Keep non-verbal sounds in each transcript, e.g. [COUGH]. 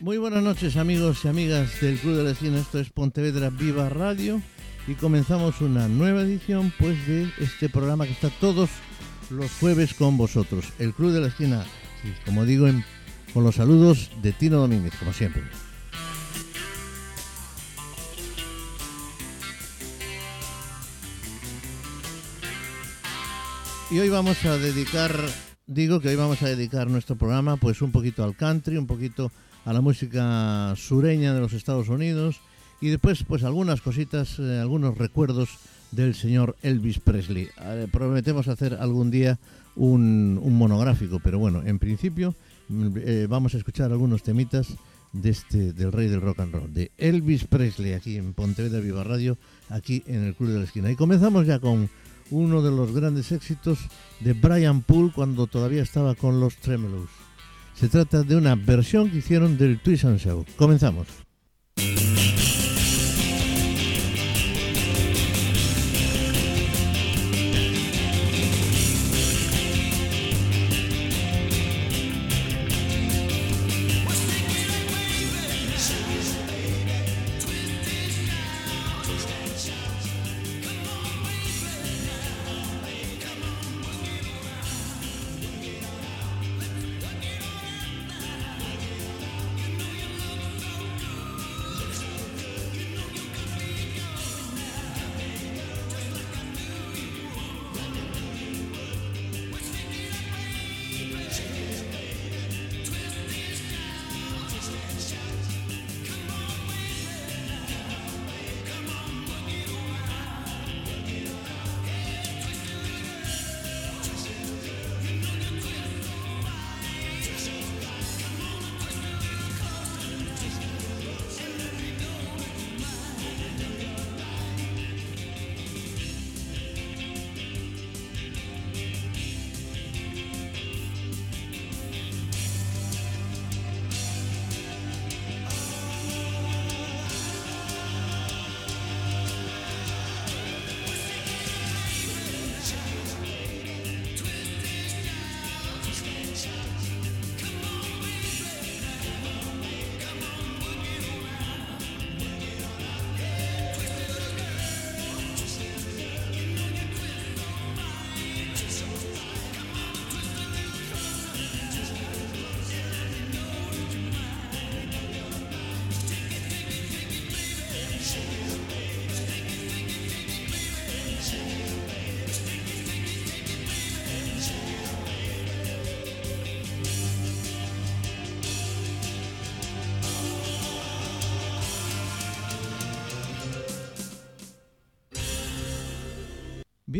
Muy buenas noches amigos y amigas del Club de la Esquina, esto es Pontevedra Viva Radio. Y comenzamos una nueva edición pues de este programa que está todos los jueves con vosotros, el Club de la Esquina, como digo, con los saludos de Tino Domínguez, como siempre. Y hoy vamos a dedicar, digo que hoy vamos a dedicar nuestro programa pues un poquito al country, un poquito a la música sureña de los Estados Unidos y después pues algunas cositas, eh, algunos recuerdos del señor Elvis Presley. Eh, prometemos hacer algún día un, monográfico, pero bueno, en principio mm, eh, vamos a escuchar algunos temitas de este, del rey del rock and roll, de Elvis Presley, aquí en Pontevedra Viva Radio, aquí en el Club de la Esquina. Y comenzamos ya con uno de los grandes éxitos de Brian Poole cuando todavía estaba con los Tremelows. Se trata de una versión que hicieron del Twist and Show. Comenzamos.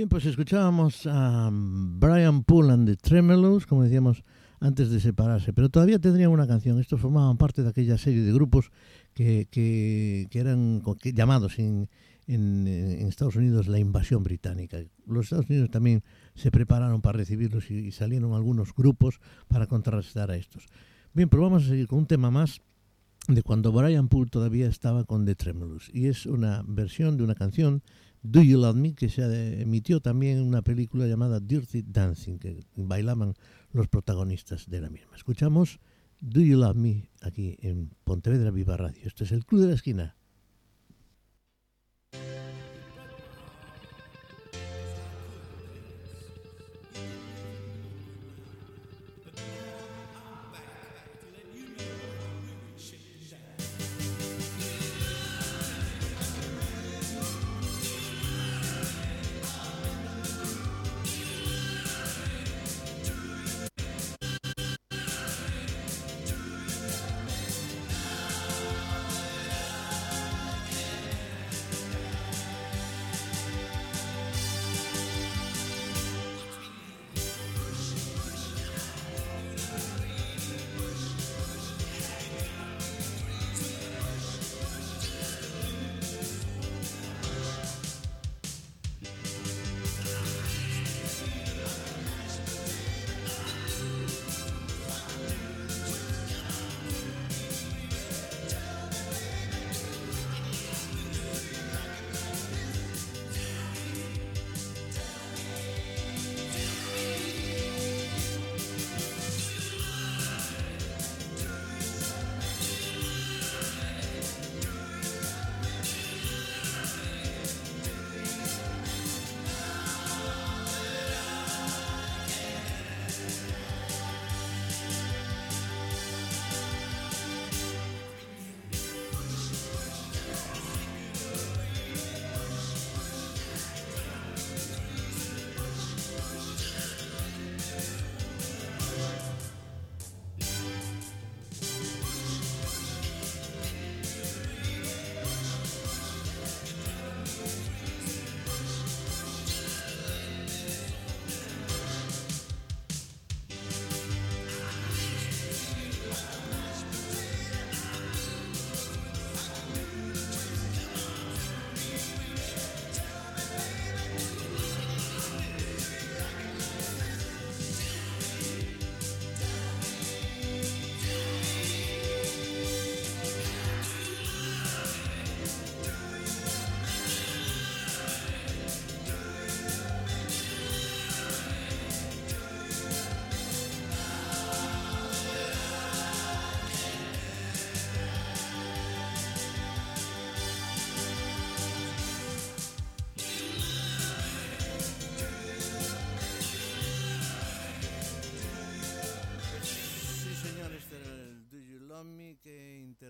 Bien, pues escuchábamos a Brian Poole and the Tremelos, como decíamos antes de separarse, pero todavía tendrían una canción. Estos formaban parte de aquella serie de grupos que, que, eran llamados en, en, Estados Unidos la invasión británica. Los Estados Unidos también se prepararon para recibirlos y, salieron algunos grupos para contrarrestar a estos. Bien, pero vamos a seguir con un tema más de cuando Brian Poole todavía estaba con The Tremelos y es una versión de una canción Do You Love Me, que se emitió también una película llamada Dirty Dancing, que bailaban los protagonistas de la misma. Escuchamos Do You Love Me aquí en Pontevedra Viva Radio. Este es el Club de la Esquina.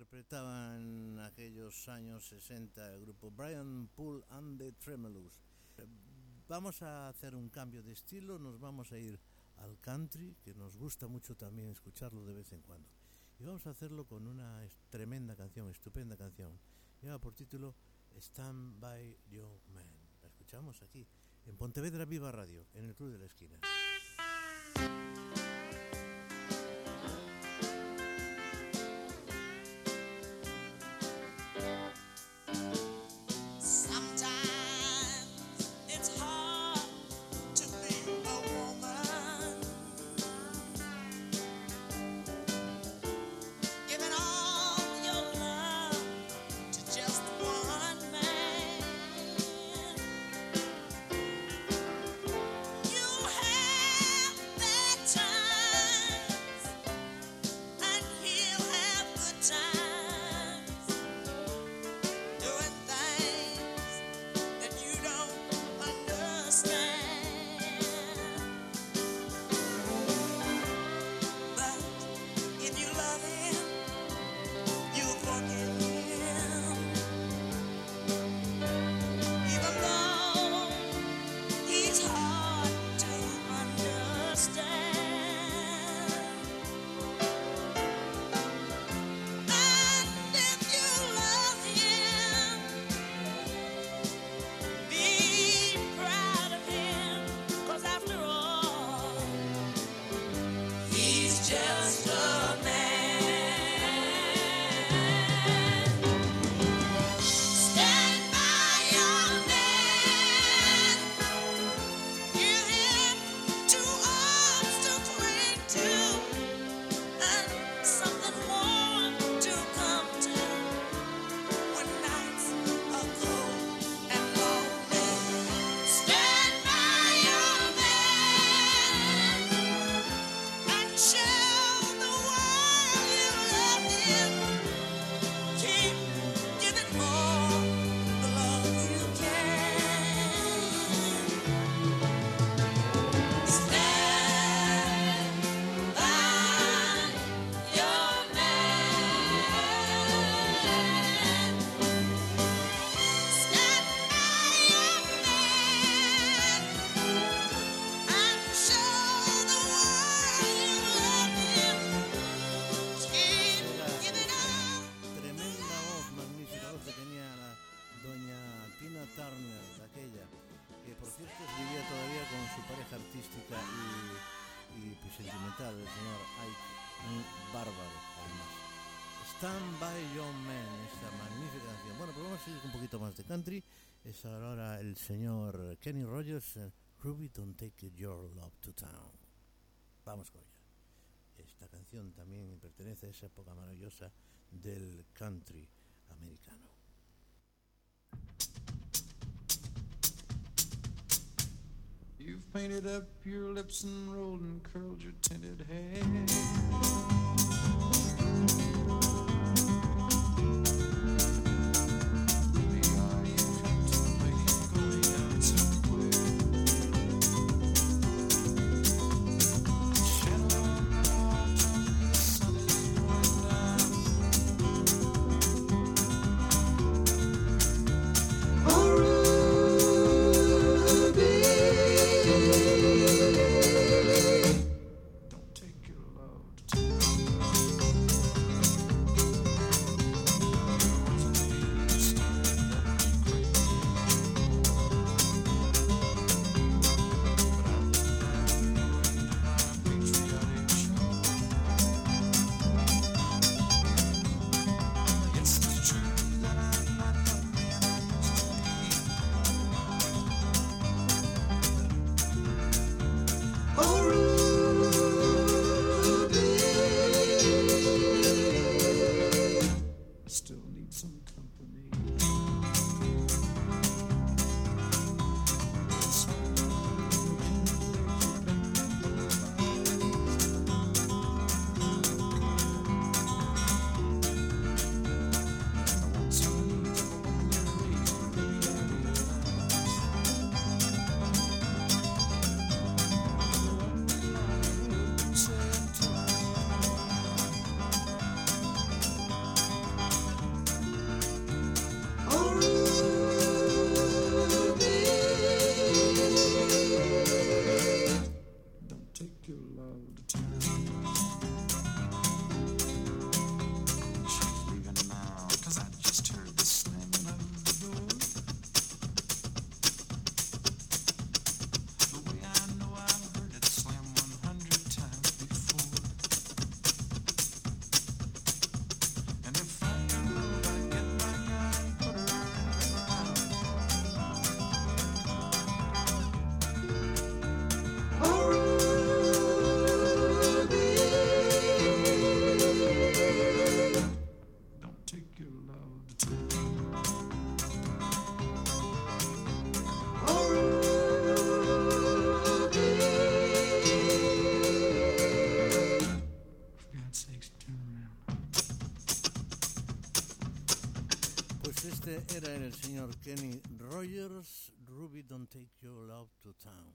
Interpretaba en aquellos años 60 el grupo Brian Poole and the Tremulous. Vamos a hacer un cambio de estilo, nos vamos a ir al country, que nos gusta mucho también escucharlo de vez en cuando. Y vamos a hacerlo con una tremenda canción, estupenda canción. Lleva por título Stand by Your Man. La escuchamos aquí, en Pontevedra Viva Radio, en el Club de la Esquina. Country es ahora el señor Kenny Rogers, eh, Ruby Don't Take Your Love to Town. Vamos con ella. Esta canción también pertenece a esa época maravillosa del country americano. You've painted up your lips and rolled and curled your tinted hair. Era el señor Kenny Rogers, Ruby Don't Take Your Love to Town.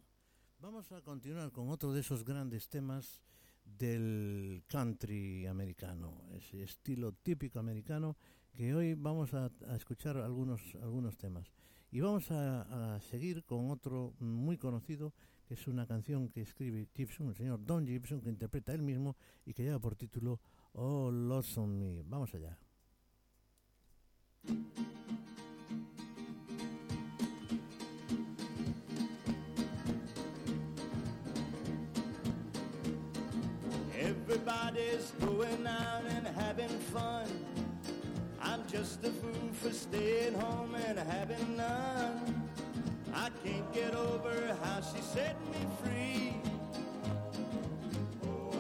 Vamos a continuar con otro de esos grandes temas del country americano, ese estilo típico americano que hoy vamos a, escuchar algunos, algunos temas. Y vamos a, seguir con otro muy conocido, que es una canción que escribe Gibson, el señor Don Gibson, que interpreta él mismo y que lleva por título Oh, Lost on Me. Vamos allá. Everybody's going out and having fun. I'm just a fool for staying home and having none. I can't get over how she set me free.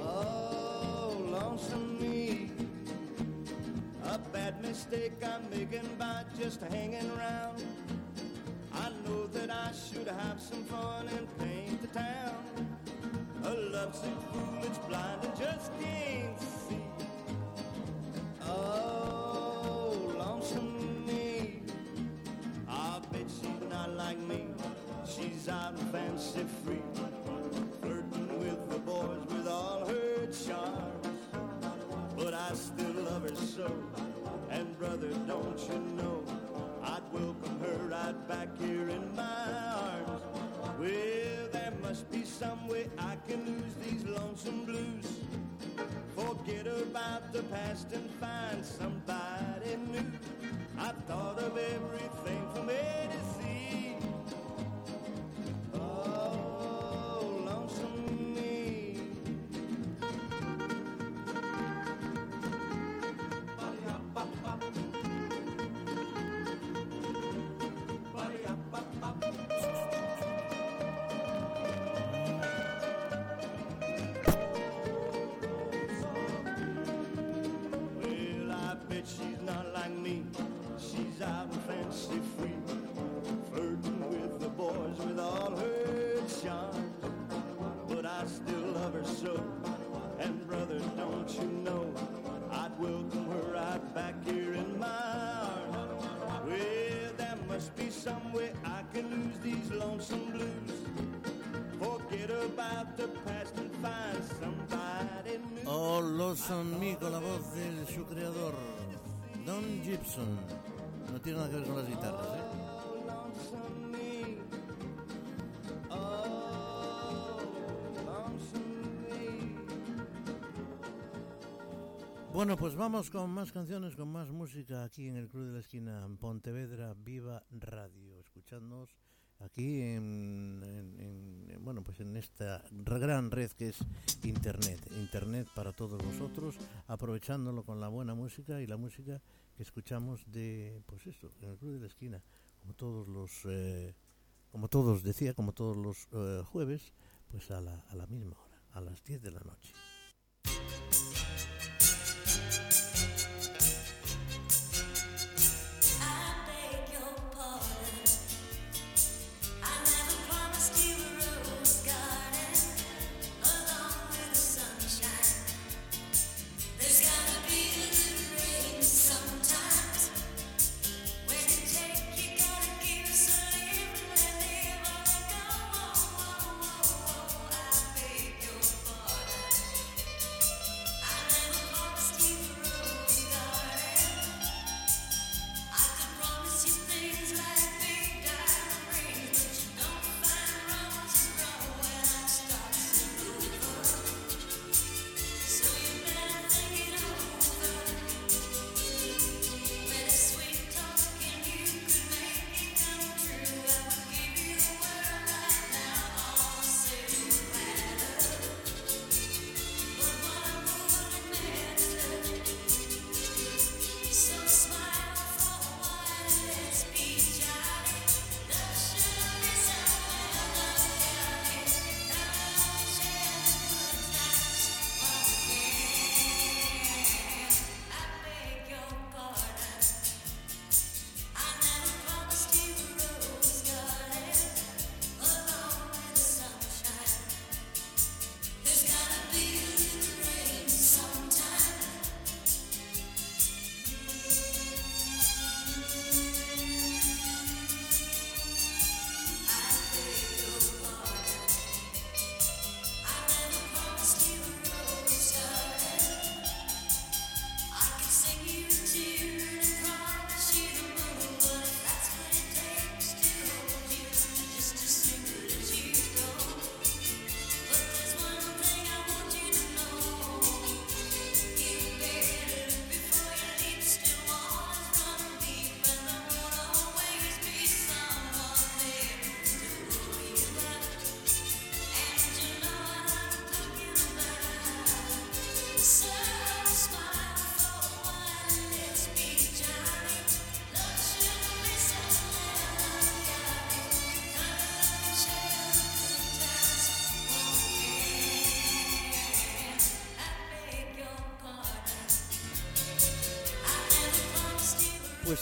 Oh, lonesome me. A bad mistake I'm making by just hanging around. I know that I should have some fun and paint the town. A lovesick fool that's blind and just can't see. Oh, lonesome me. I bet she's not like me. She's out and fancy free. Flirting with the boys with all her charms. But I still so. And brother, don't you know, I'd welcome her right back here in my arms. Well, there must be some way I can lose these lonesome blues. Forget about the past and find somebody new. I've thought Me con la voz de su creador, Don Gibson. No tiene nada que ver con las guitarras, ¿eh? Bueno, pues vamos con más canciones, con más música aquí en el Club de la Esquina, en Pontevedra Viva Radio, escuchándonos aquí en, en- en- bueno, pues en esta gran red que es Internet, Internet para todos vosotros, aprovechándolo con la buena música y la música que escuchamos de, pues esto, en el Club de la Esquina, como todos los, eh, como todos decía, como todos los eh, jueves, pues a la, a la misma hora, a las 10 de la noche.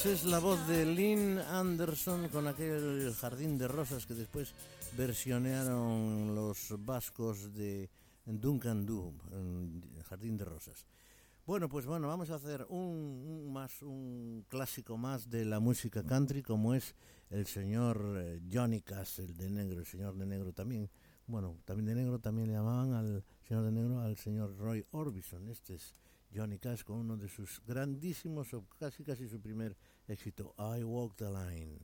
Pues es la voz de Lynn Anderson con aquel jardín de rosas que después versionearon los vascos de Duncan Du, Jardín de Rosas. Bueno, pues bueno, vamos a hacer un, un más un clásico más de la música country como es el señor eh, Johnny Cass, el de negro, el señor de negro también. Bueno, también de negro también le llamaban al señor de negro al señor Roy Orbison. Este es Johnny Cash con uno de sus grandísimos, o casi casi su primer éxito, I Walk the Line.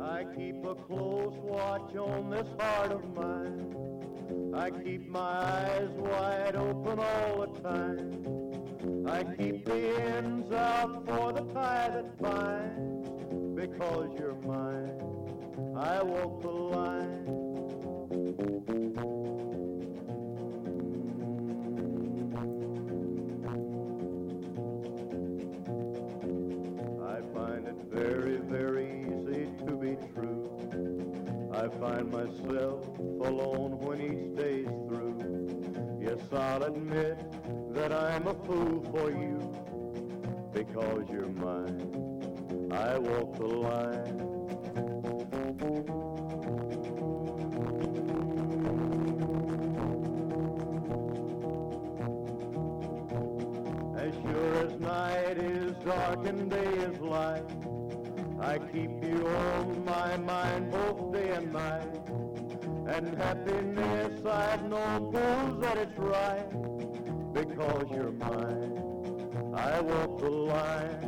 I keep a close watch on this heart of mine. I keep my eyes wide open all the time. I keep the ends out for the tie that binds. Because you're mine, I walk the line. I'll admit that I'm a fool for you because you're mine. I walk the line. As sure as night is dark and day is light, I keep you line.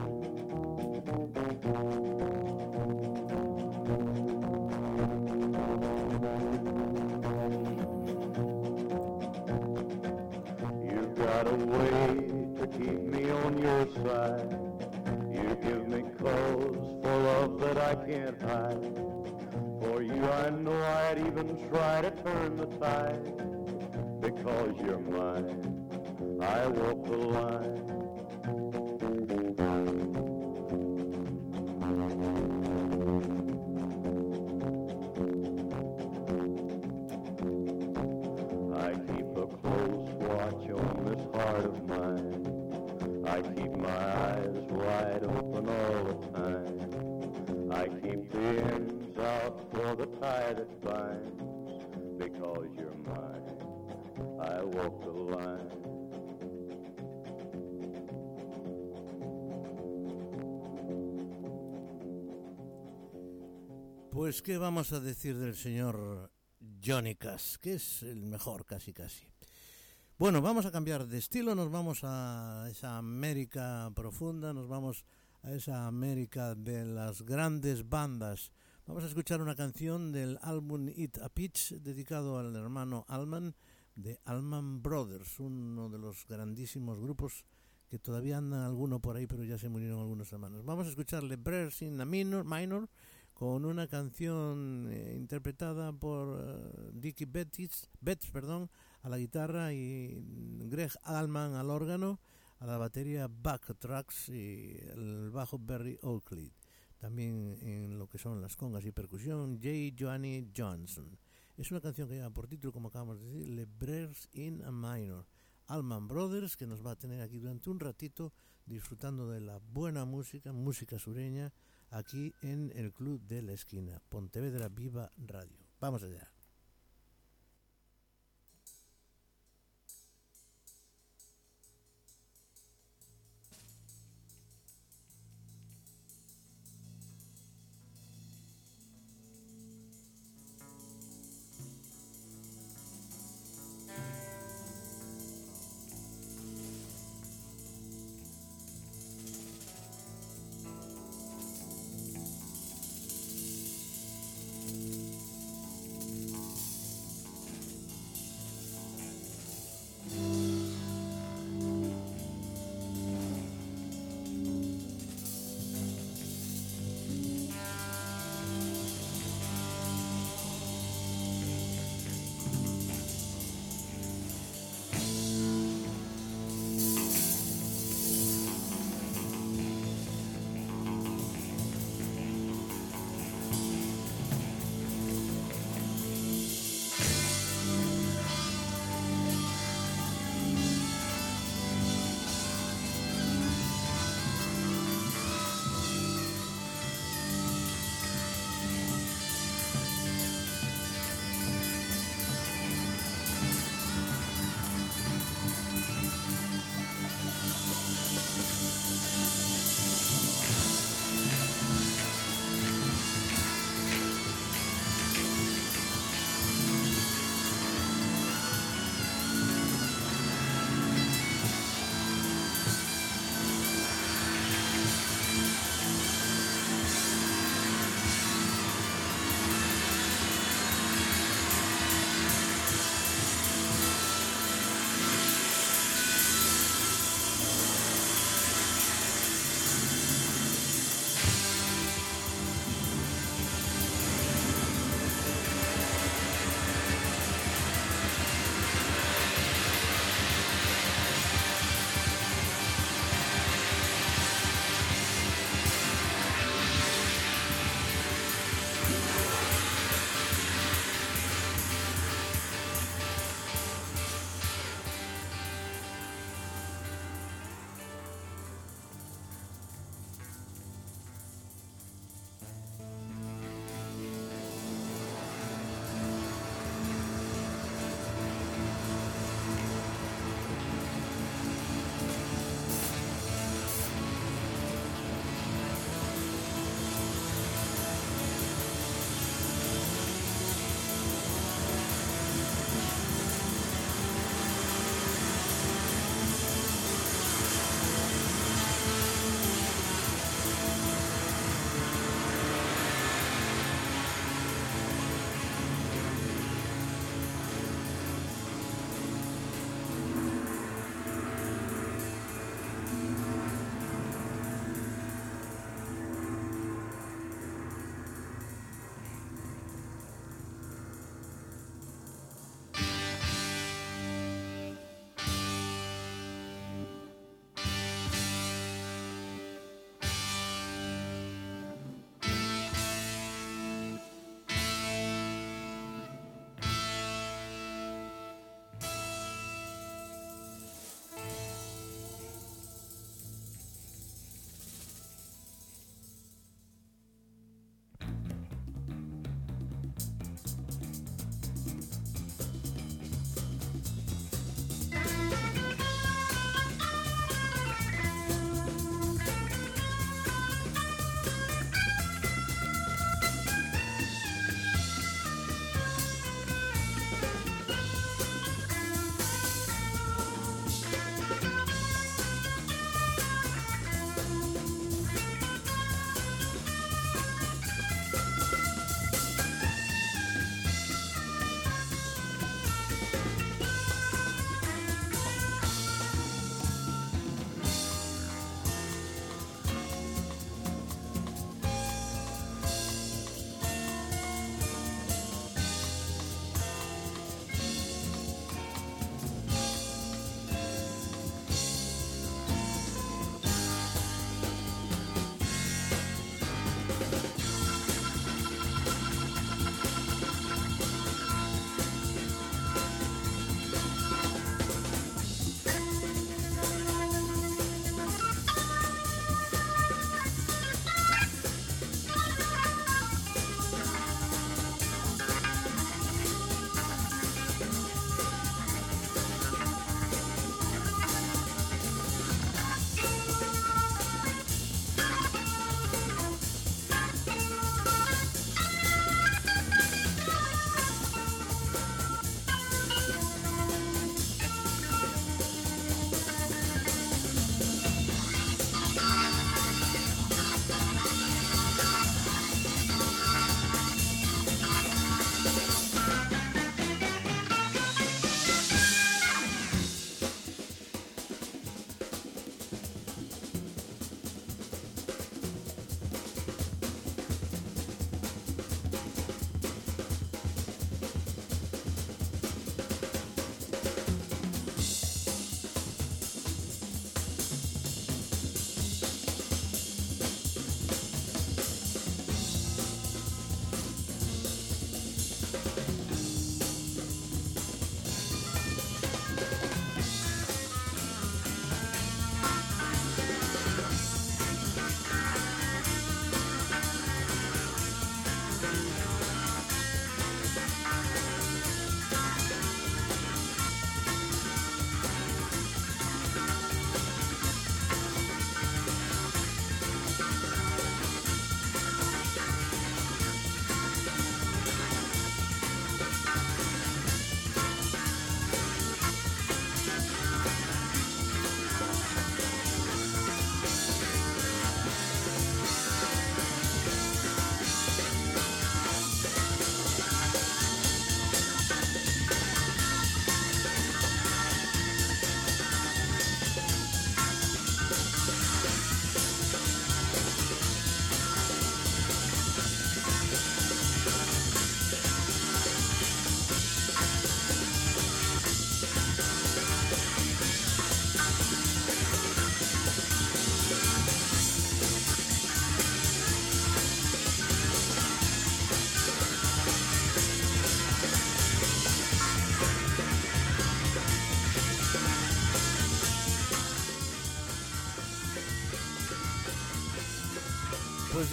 You've got a way to keep me on your side. You give me cause for love that I can't hide. For you I know I'd even try to turn the tide. Because you're mine, I walk the line. Because you're mine, I walk the line. Pues qué vamos a decir del señor Johnny Cash, que es el mejor casi casi. Bueno, vamos a cambiar de estilo, nos vamos a esa América profunda, nos vamos a esa América de las grandes bandas. Vamos a escuchar una canción del álbum It a Pitch dedicado al hermano Alman de Alman Brothers, uno de los grandísimos grupos que todavía anda alguno por ahí, pero ya se murieron algunos hermanos. Vamos a escucharle Brears in a Minor, minor con una canción eh, interpretada por eh, Dickie Betts, perdón, a la guitarra y Greg Allman al órgano, a la batería Buck Tracks y el bajo Barry Oakley. También en lo que son las congas y percusión, J. Johnny Johnson. Es una canción que lleva por título, como acabamos de decir, Le Brears in a Minor. Allman Brothers, que nos va a tener aquí durante un ratito disfrutando de la buena música, música sureña, aquí en el Club de la Esquina, Pontevedra Viva Radio. Vamos allá.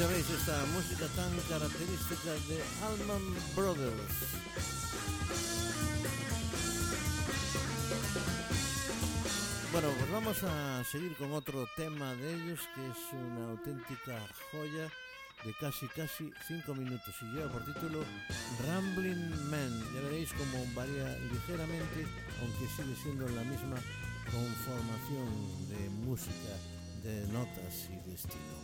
Ya veis esta música tan característica de Allman Brothers. Bueno, pues vamos a seguir con otro tema de ellos que es una auténtica joya de casi casi cinco minutos y lleva por título Rambling Man. Ya veréis cómo varía ligeramente, aunque sigue siendo la misma conformación de música, de notas y de estilo.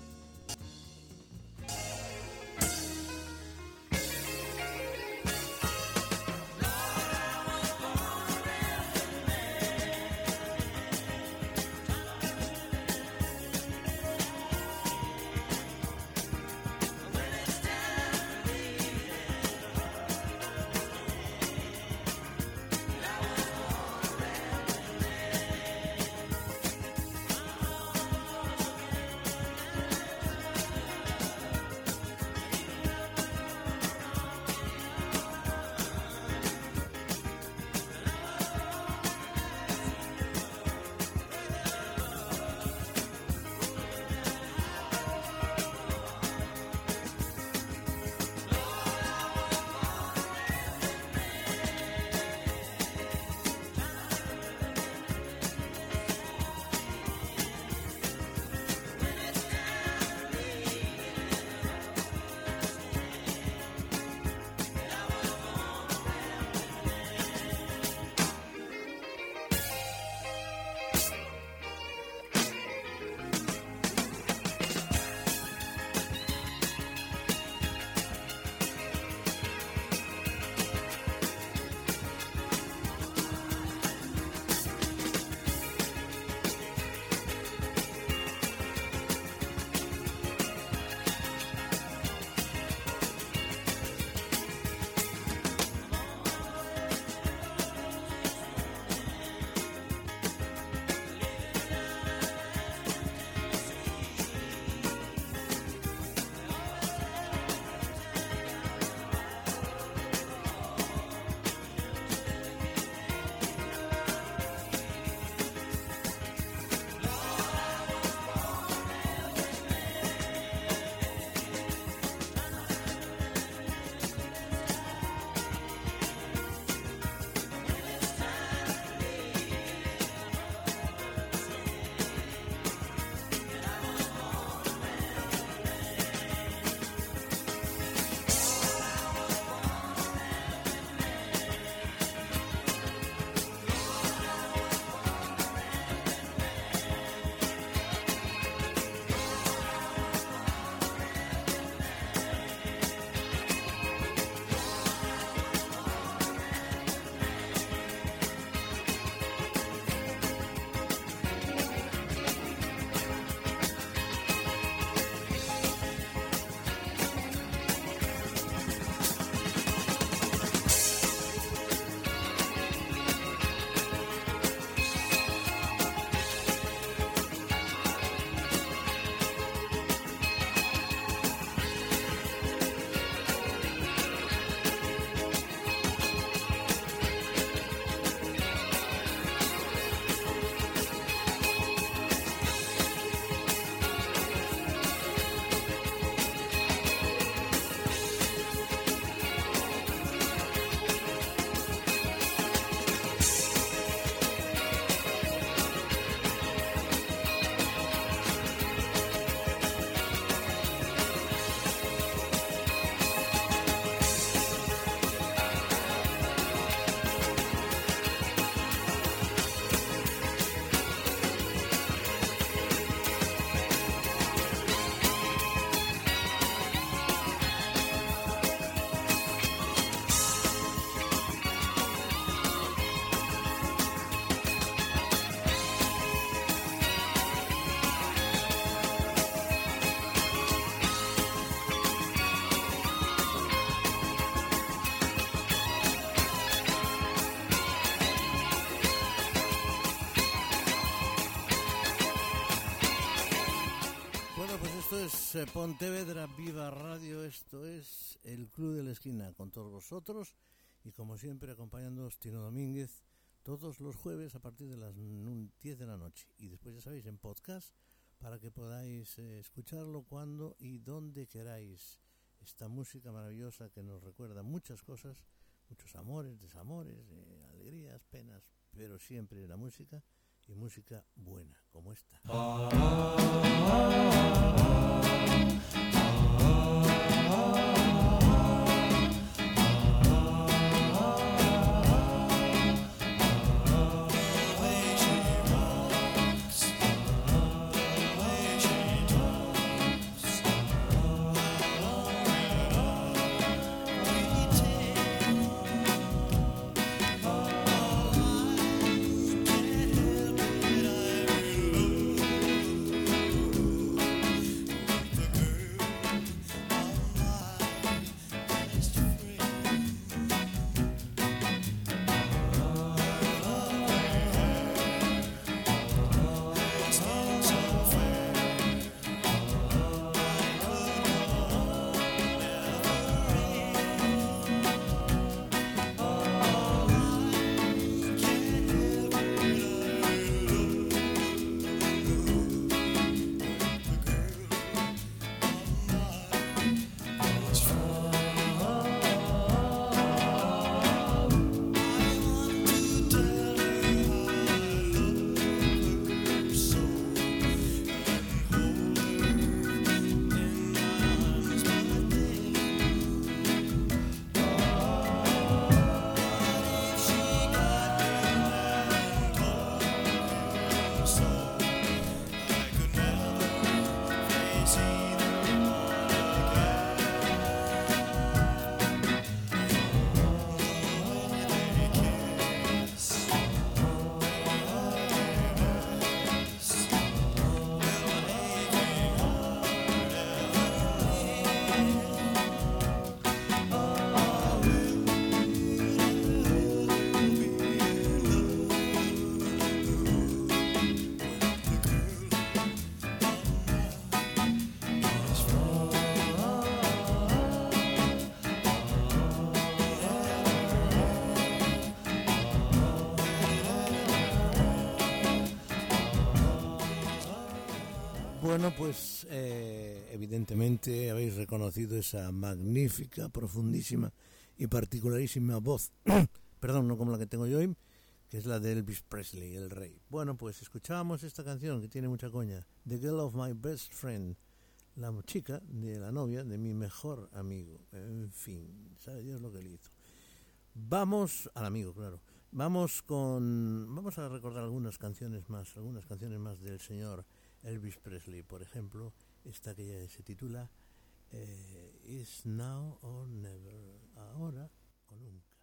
Pontevedra Viva Radio, esto es el Club de la Esquina con todos vosotros y como siempre acompañándoos Tino Domínguez todos los jueves a partir de las 10 de la noche y después ya sabéis en podcast para que podáis eh, escucharlo cuando y donde queráis. Esta música maravillosa que nos recuerda muchas cosas, muchos amores, desamores, eh, alegrías, penas, pero siempre la música y música buena, como esta. oh, oh, oh. Bueno, pues eh, evidentemente habéis reconocido esa magnífica, profundísima y particularísima voz, [CLEARS THROAT] perdón, no como la que tengo yo hoy, que es la de Elvis Presley, el rey. Bueno, pues escuchábamos esta canción que tiene mucha coña, The Girl of My Best Friend, la chica de la novia de mi mejor amigo. En fin, sabe Dios lo que le hizo. Vamos al amigo, claro. Vamos con, vamos a recordar algunas canciones más, algunas canciones más del señor Elvis Presley, por ejemplo, esta que se titula eh, Is Now or Never, ahora o nunca.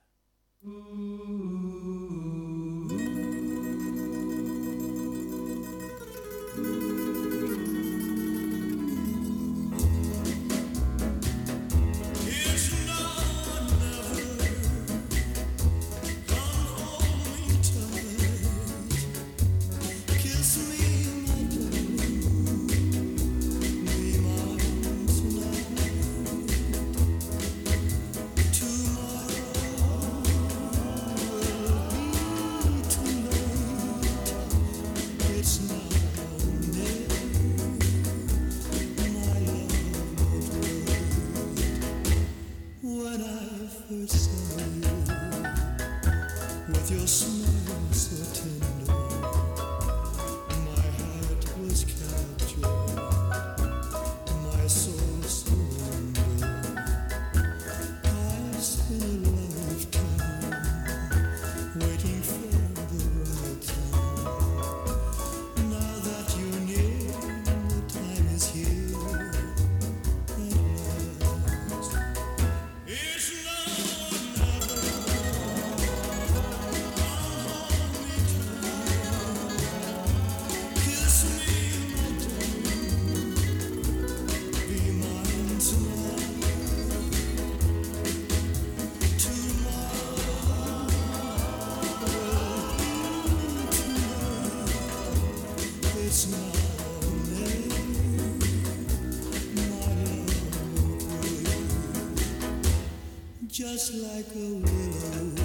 Just like a willow.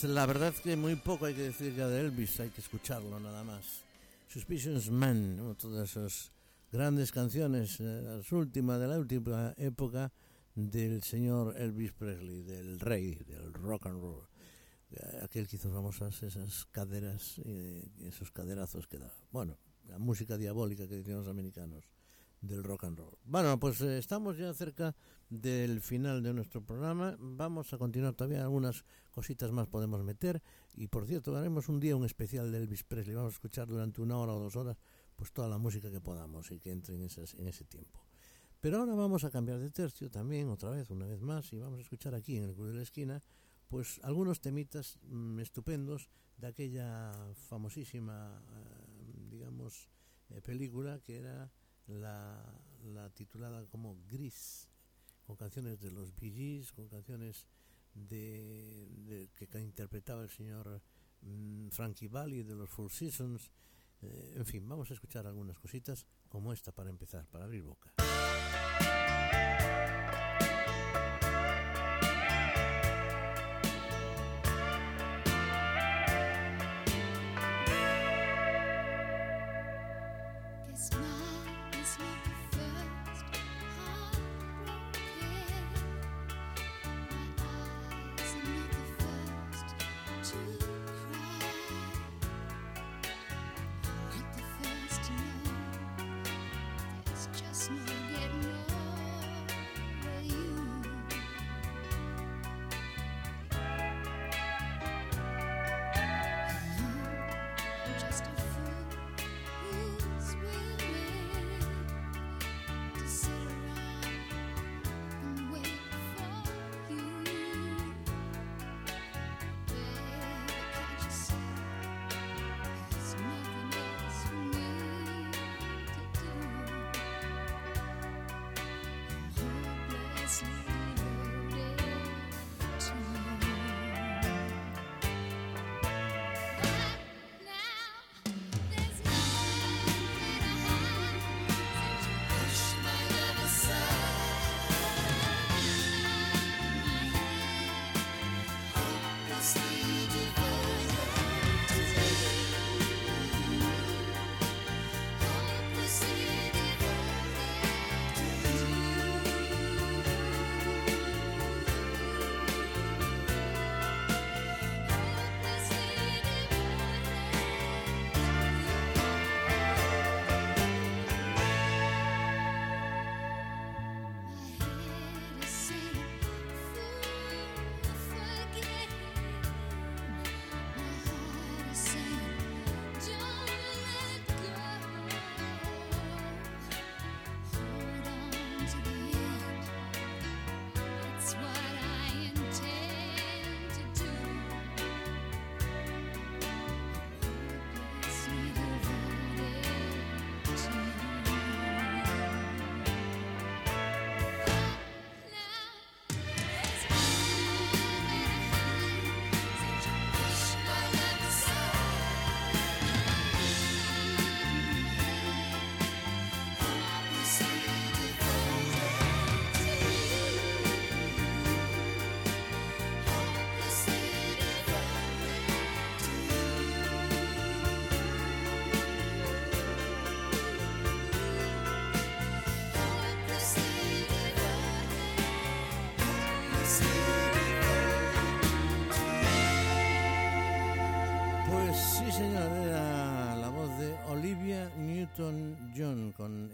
Pues la verdad que muy poco hay que decir ya de Elvis, hay que escucharlo nada más. Suspicions Man, de todas esas grandes canciones, eh, las últimas de la última época del señor Elvis Presley, del rey del rock and roll. Eh, Aquel que hizo famosas esas caderas, eh, esos caderazos que da. Bueno, la música diabólica que decían los americanos del rock and roll. Bueno, pues eh, estamos ya cerca del final de nuestro programa. Vamos a continuar todavía algunas cositas más podemos meter y por cierto haremos un día un especial de Elvis Presley. Vamos a escuchar durante una hora o dos horas pues toda la música que podamos y que entre en, esas, en ese tiempo. Pero ahora vamos a cambiar de tercio también otra vez, una vez más y vamos a escuchar aquí en el Club de la Esquina pues algunos temitas mm, estupendos de aquella famosísima eh, digamos eh, película que era la, la titulada como Gris, con canciones de los Bee Gees, con canciones de, que interpretaba el señor mm, Frankie Valli de los Four Seasons. Eh, en fin, vamos a escuchar algunas cositas como esta para empezar, para abrir boca.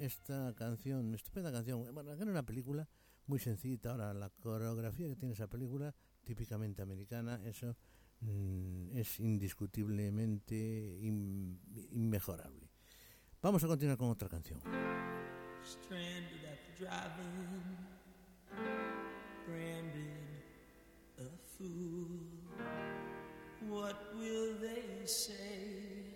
Esta canción, estupenda canción. Bueno, era una película muy sencillita. Ahora, la coreografía que tiene esa película, típicamente americana, eso mm, es indiscutiblemente in- inmejorable. Vamos a continuar con otra canción. Stranded at the drive-in, branded a fool. What will they say?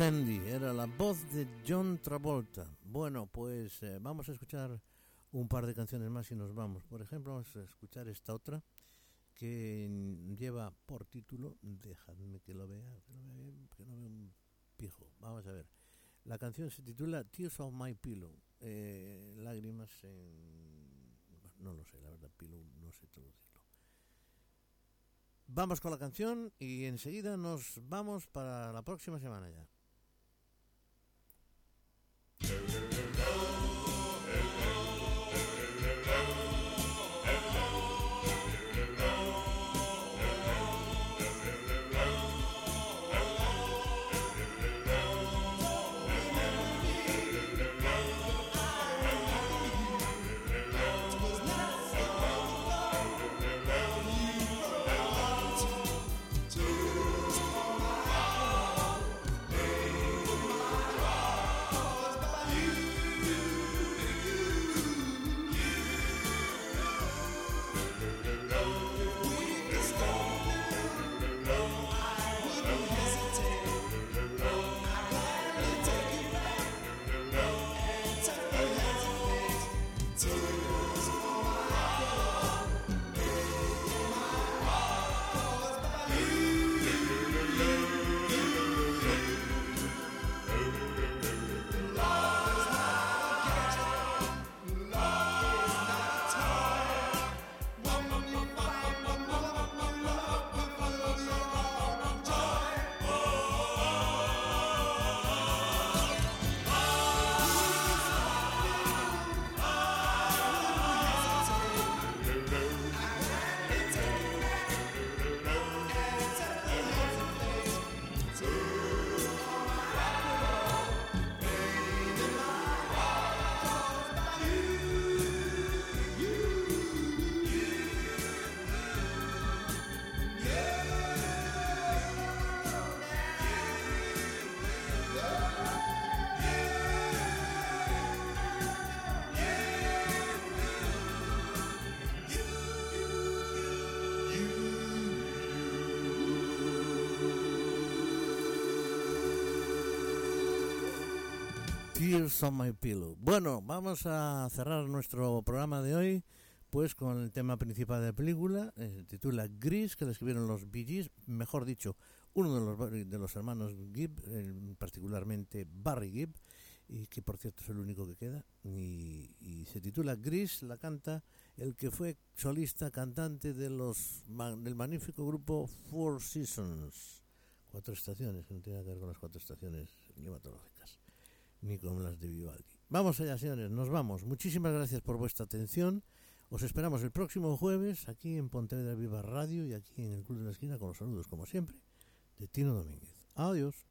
Sandy, era la voz de John Travolta. Bueno, pues eh, vamos a escuchar un par de canciones más y nos vamos. Por ejemplo, vamos a escuchar esta otra que lleva por título, dejadme que lo vea, que lo vea bien, que no veo un pijo. Vamos a ver. La canción se titula Tears of My Pillow. eh, lágrimas en... no lo sé, la verdad, pillow, no sé traducirlo. Vamos con la canción y enseguida nos vamos para la próxima semana ya. No, no, no, On My Pillow. Bueno, vamos a cerrar nuestro programa de hoy pues con el tema principal de la película, eh, se titula Gris, que la escribieron los Bee Gees, mejor dicho, uno de los, de los hermanos Gibb, eh, particularmente Barry Gibb, y que por cierto es el único que queda, y, se titula Gris, la canta el que fue solista cantante de los del magnífico grupo Four Seasons, cuatro estaciones, que no tiene nada que ver con las cuatro estaciones climatológicas ni con las de Vivaldi. Vamos allá, señores, nos vamos. Muchísimas gracias por vuestra atención. Os esperamos el próximo jueves aquí en Pontevedra Viva Radio y aquí en el Club de la Esquina con los saludos, como siempre, de Tino Domínguez. Adiós.